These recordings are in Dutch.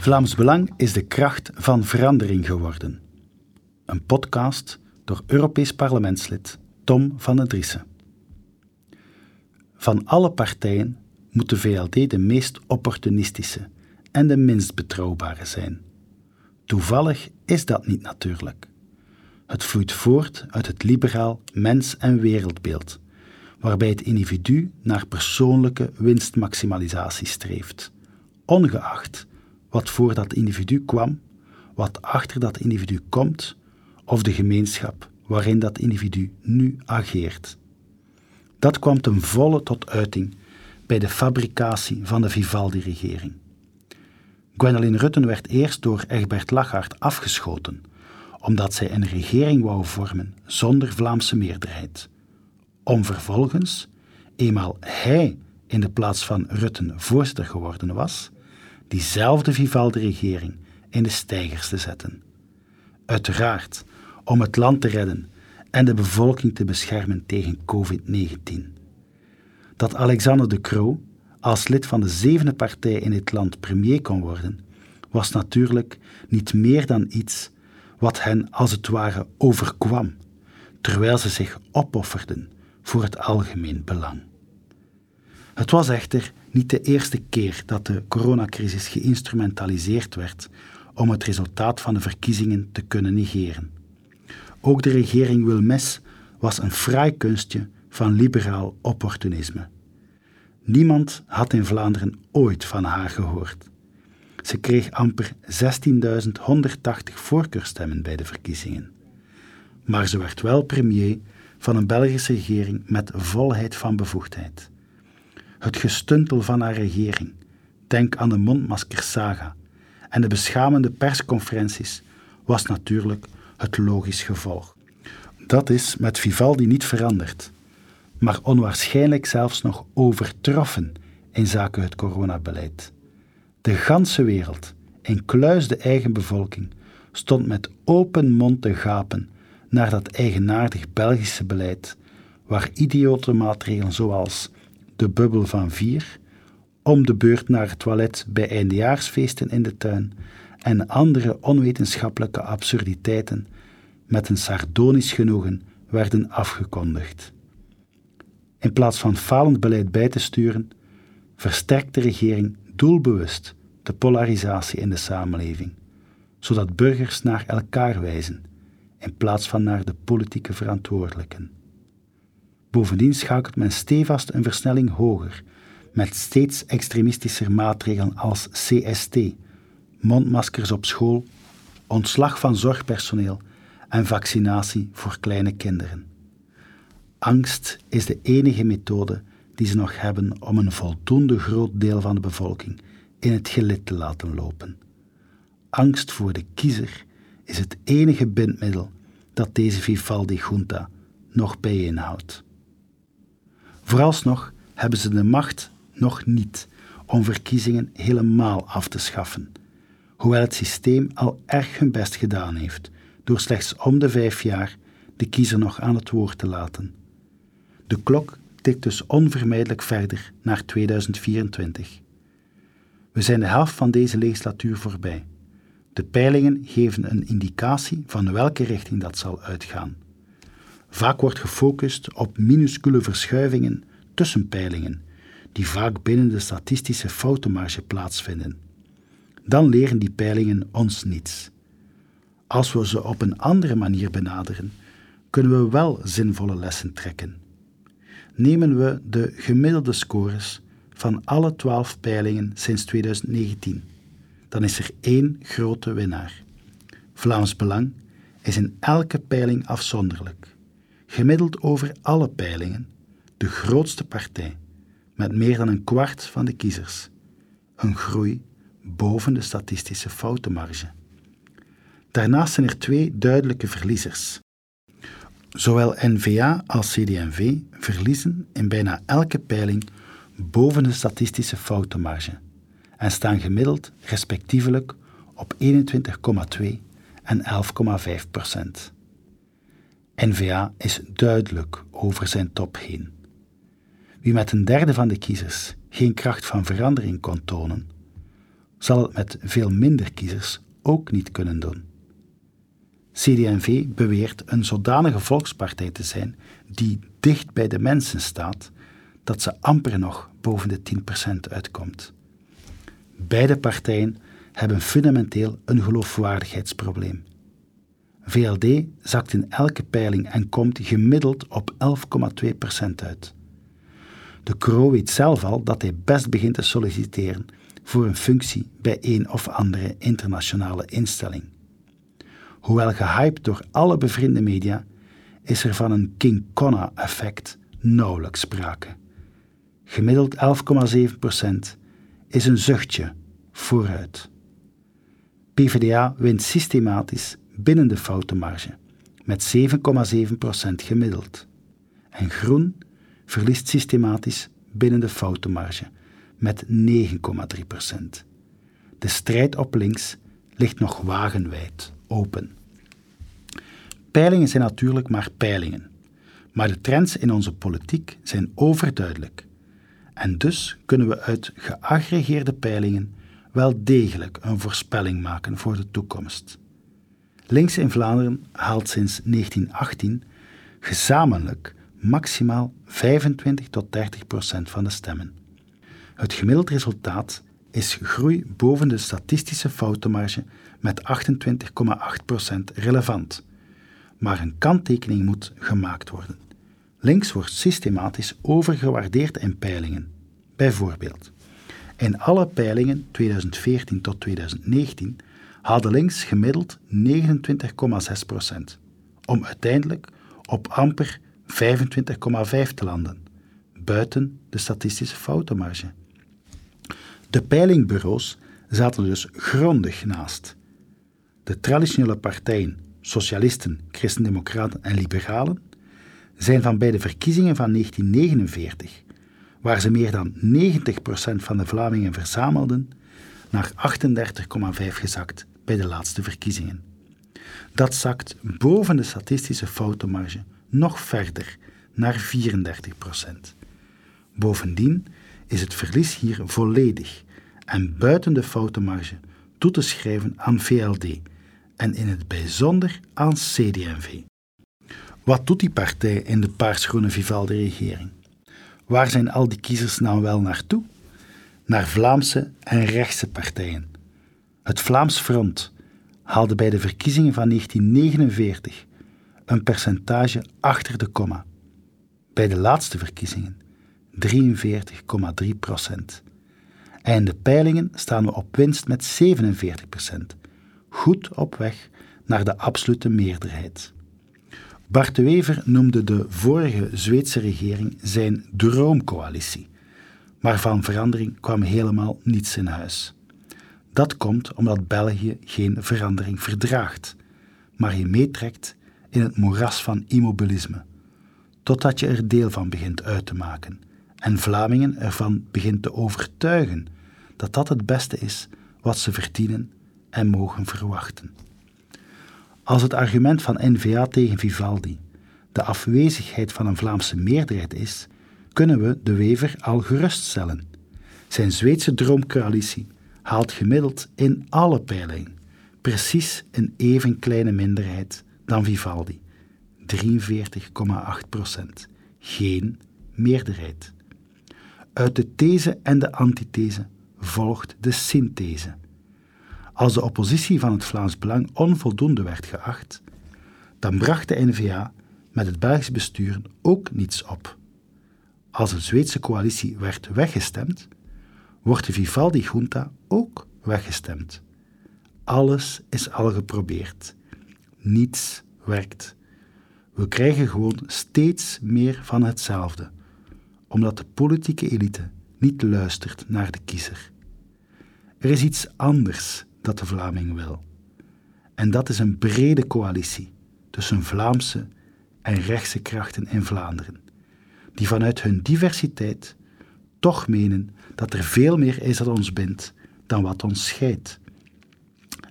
Vlaams Belang is de kracht van verandering geworden. Een podcast door Europees parlementslid Tom van den Driessen. Van alle partijen moet de VLD de meest opportunistische en de minst betrouwbare zijn. Toevallig is dat niet natuurlijk. Het vloeit voort uit het liberaal mens- en wereldbeeld, waarbij het individu naar persoonlijke winstmaximalisatie streeft, ongeacht wat voor dat individu kwam, wat achter dat individu komt of de gemeenschap waarin dat individu nu ageert. Dat kwam ten volle tot uiting bij de fabricatie van de Vivaldi-regering. Gwendoline Rutten werd eerst door Egbert Lachart afgeschoten, omdat zij een regering wou vormen zonder Vlaamse meerderheid, om vervolgens, eenmaal hij in de plaats van Rutten voorzitter geworden was, diezelfde Vivaldi-regering in de stijgers te zetten. Uiteraard om het land te redden en de bevolking te beschermen tegen COVID-19. Dat Alexander de Croo als lid van de zevende partij in dit land premier kon worden, was natuurlijk niet meer dan iets wat hen als het ware overkwam, terwijl ze zich opofferden voor het algemeen belang. Het was echter niet de eerste keer dat de coronacrisis geïnstrumentaliseerd werd om het resultaat van de verkiezingen te kunnen negeren. Ook de regering Wilmes was een fraai kunstje van liberaal opportunisme. Niemand had in Vlaanderen ooit van haar gehoord. Ze kreeg amper 16.180 voorkeurstemmen bij de verkiezingen. Maar ze werd wel premier van een Belgische regering met volheid van bevoegdheid. Het gestuntel van haar regering, denk aan de mondmaskersaga en de beschamende persconferenties, was natuurlijk het logisch gevolg. Dat is met Vivaldi niet veranderd, maar onwaarschijnlijk zelfs nog overtroffen in zaken het coronabeleid. De ganse wereld, incluis de eigen bevolking, stond met open mond te gapen naar dat eigenaardig Belgische beleid, waar idiote maatregelen zoals de bubbel van vier, om de beurt naar het toilet bij eindejaarsfeesten in de tuin en andere onwetenschappelijke absurditeiten met een sardonisch genoegen werden afgekondigd. In plaats van falend beleid bij te sturen, versterkt de regering doelbewust de polarisatie in de samenleving, zodat burgers naar elkaar wijzen in plaats van naar de politieke verantwoordelijken. Bovendien schakelt men stevast een versnelling hoger, met steeds extremistischer maatregelen als CST, mondmaskers op school, ontslag van zorgpersoneel en vaccinatie voor kleine kinderen. Angst is de enige methode die ze nog hebben om een voldoende groot deel van de bevolking in het gelid te laten lopen. Angst voor de kiezer is het enige bindmiddel dat deze Vivaldi-junta nog bijeenhoudt. Vooralsnog hebben ze de macht nog niet om verkiezingen helemaal af te schaffen, hoewel het systeem al erg hun best gedaan heeft door slechts om de vijf jaar de kiezer nog aan het woord te laten. De klok tikt dus onvermijdelijk verder naar 2024. We zijn de helft van deze legislatuur voorbij. De peilingen geven een indicatie van welke richting dat zal uitgaan. Vaak wordt gefocust op minuscule verschuivingen tussen peilingen, die vaak binnen de statistische foutenmarge plaatsvinden. Dan leren die peilingen ons niets. Als we ze op een andere manier benaderen, kunnen we wel zinvolle lessen trekken. Nemen we de gemiddelde scores van alle twaalf peilingen sinds 2019, dan is er één grote winnaar. Vlaams Belang is in elke peiling afzonderlijk, gemiddeld over alle peilingen, de grootste partij, met meer dan een kwart van de kiezers. Een groei boven de statistische foutenmarge. Daarnaast zijn er twee duidelijke verliezers. Zowel NVA als CD&V verliezen in bijna elke peiling boven de statistische foutenmarge en staan gemiddeld respectievelijk op 21,2 en 11,5 procent. NVA is duidelijk over zijn top heen. Wie met een derde van de kiezers geen kracht van verandering kon tonen, zal het met veel minder kiezers ook niet kunnen doen. CD&V beweert een zodanige volkspartij te zijn die dicht bij de mensen staat, dat ze amper nog boven de 10% uitkomt. Beide partijen hebben fundamenteel een geloofwaardigheidsprobleem. VLD zakt in elke peiling en komt gemiddeld op 11,2% uit. De Croo weet zelf al dat hij best begint te solliciteren voor een functie bij een of andere internationale instelling. Hoewel gehyped door alle bevriende media, is er van een King Konna-effect nauwelijks sprake. Gemiddeld 11,7% is een zuchtje vooruit. PvdA wint systematisch binnen de foutenmarge met 7,7% gemiddeld. En Groen verliest systematisch binnen de foutenmarge met 9,3%. De strijd op links ligt nog wagenwijd open. Peilingen zijn natuurlijk maar peilingen, maar de trends in onze politiek zijn overduidelijk. En dus kunnen we uit geaggregeerde peilingen wel degelijk een voorspelling maken voor de toekomst. Links in Vlaanderen haalt sinds 1918 gezamenlijk maximaal 25 tot 30 procent van de stemmen. Het gemiddeld resultaat is groei boven de statistische foutenmarge met 28,8 procent relevant. Maar een kanttekening moet gemaakt worden. Links wordt systematisch overgewaardeerd in peilingen. Bijvoorbeeld, in alle peilingen 2014 tot 2019 haalde links gemiddeld 29,6 procent, om uiteindelijk op amper 25,5 te landen, buiten de statistische foutenmarge. De peilingbureaus zaten dus grondig naast. De traditionele partijen, socialisten, christendemocraten en liberalen, zijn van bij de verkiezingen van 1949, waar ze meer dan 90% van de Vlamingen verzamelden, naar 38,5 gezakt bij de laatste verkiezingen. Dat zakt boven de statistische foutenmarge nog verder naar 34% Bovendien is het verlies hier volledig en buiten de foutenmarge toe te schrijven aan VLD en in het bijzonder aan CD&V. Wat doet die partij in de paarsgroene Vivaldi-regering? Waar zijn al die kiezers nou wel naartoe? Naar Vlaamse en rechtse partijen. Het Vlaams Front haalde bij de verkiezingen van 1949 een percentage achter de komma. Bij de laatste verkiezingen 43,3 procent. En in de peilingen staan we op winst met 47 procent. Goed op weg naar de absolute meerderheid. Bart de Wever noemde de vorige Zweedse regering zijn droomcoalitie. Maar van verandering kwam helemaal niets in huis. Dat komt omdat België geen verandering verdraagt, maar je meetrekt in het moeras van immobilisme, totdat je er deel van begint uit te maken en Vlamingen ervan begint te overtuigen dat dat het beste is wat ze verdienen en mogen verwachten. Als het argument van N-VA tegen Vivaldi de afwezigheid van een Vlaamse meerderheid is, kunnen we de Wever al geruststellen. Zijn Zweedse droomcoalitie haalt gemiddeld in alle peilingen precies een even kleine minderheid dan Vivaldi. 43,8 procent. Geen meerderheid. Uit de these en de antithese volgt de synthese. Als de oppositie van het Vlaams Belang onvoldoende werd geacht, dan bracht de NVA met het Belgisch bestuur ook niets op. Als de Zweedse coalitie werd weggestemd, wordt de Vivaldi-junta ook weggestemd. Alles is al geprobeerd. Niets werkt. We krijgen gewoon steeds meer van hetzelfde, omdat de politieke elite niet luistert naar de kiezer. Er is iets anders dat de Vlaming wil. En dat is een brede coalitie tussen Vlaamse en rechtse krachten in Vlaanderen, die vanuit hun diversiteit toch menen dat er veel meer is dat ons bindt dan wat ons scheidt.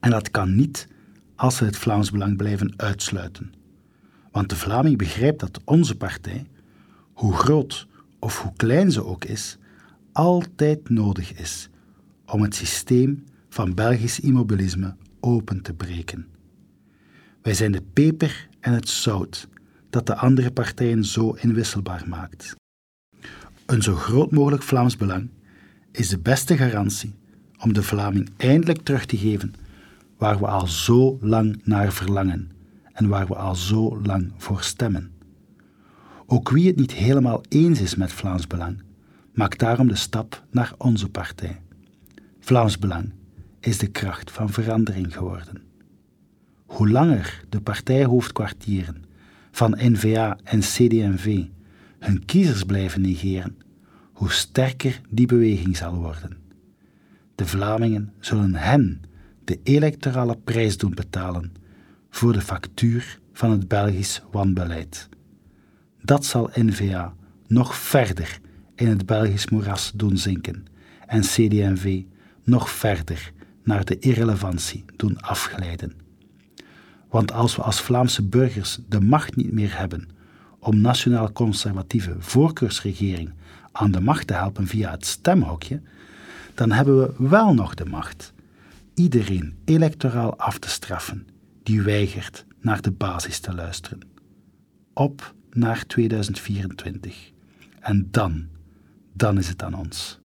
En dat kan niet als ze het Vlaams Belang blijven uitsluiten. Want de Vlaming begrijpt dat onze partij, hoe groot of hoe klein ze ook is, altijd nodig is om het systeem van Belgisch immobilisme open te breken. Wij zijn de peper en het zout dat de andere partijen zo inwisselbaar maakt. Een zo groot mogelijk Vlaams belang is de beste garantie om de Vlaming eindelijk terug te geven waar we al zo lang naar verlangen en waar we al zo lang voor stemmen. Ook wie het niet helemaal eens is met Vlaams Belang, maakt daarom de stap naar onze partij. Vlaams Belang is de kracht van verandering geworden. Hoe langer de partijhoofdkwartieren van N-VA en CD&V hun kiezers blijven negeren, hoe sterker die beweging zal worden. De Vlamingen zullen hen de electorale prijs doen betalen voor de factuur van het Belgisch wanbeleid. Dat zal N-VA nog verder in het Belgisch moeras doen zinken en CD&V nog verder naar de irrelevantie doen afglijden. Want als we als Vlaamse burgers de macht niet meer hebben om nationaal-conservatieve voorkeursregering aan de macht te helpen via het stemhokje, dan hebben we wel nog de macht iedereen electoraal af te straffen die weigert naar de basis te luisteren. Op naar 2024. En dan, dan is het aan ons.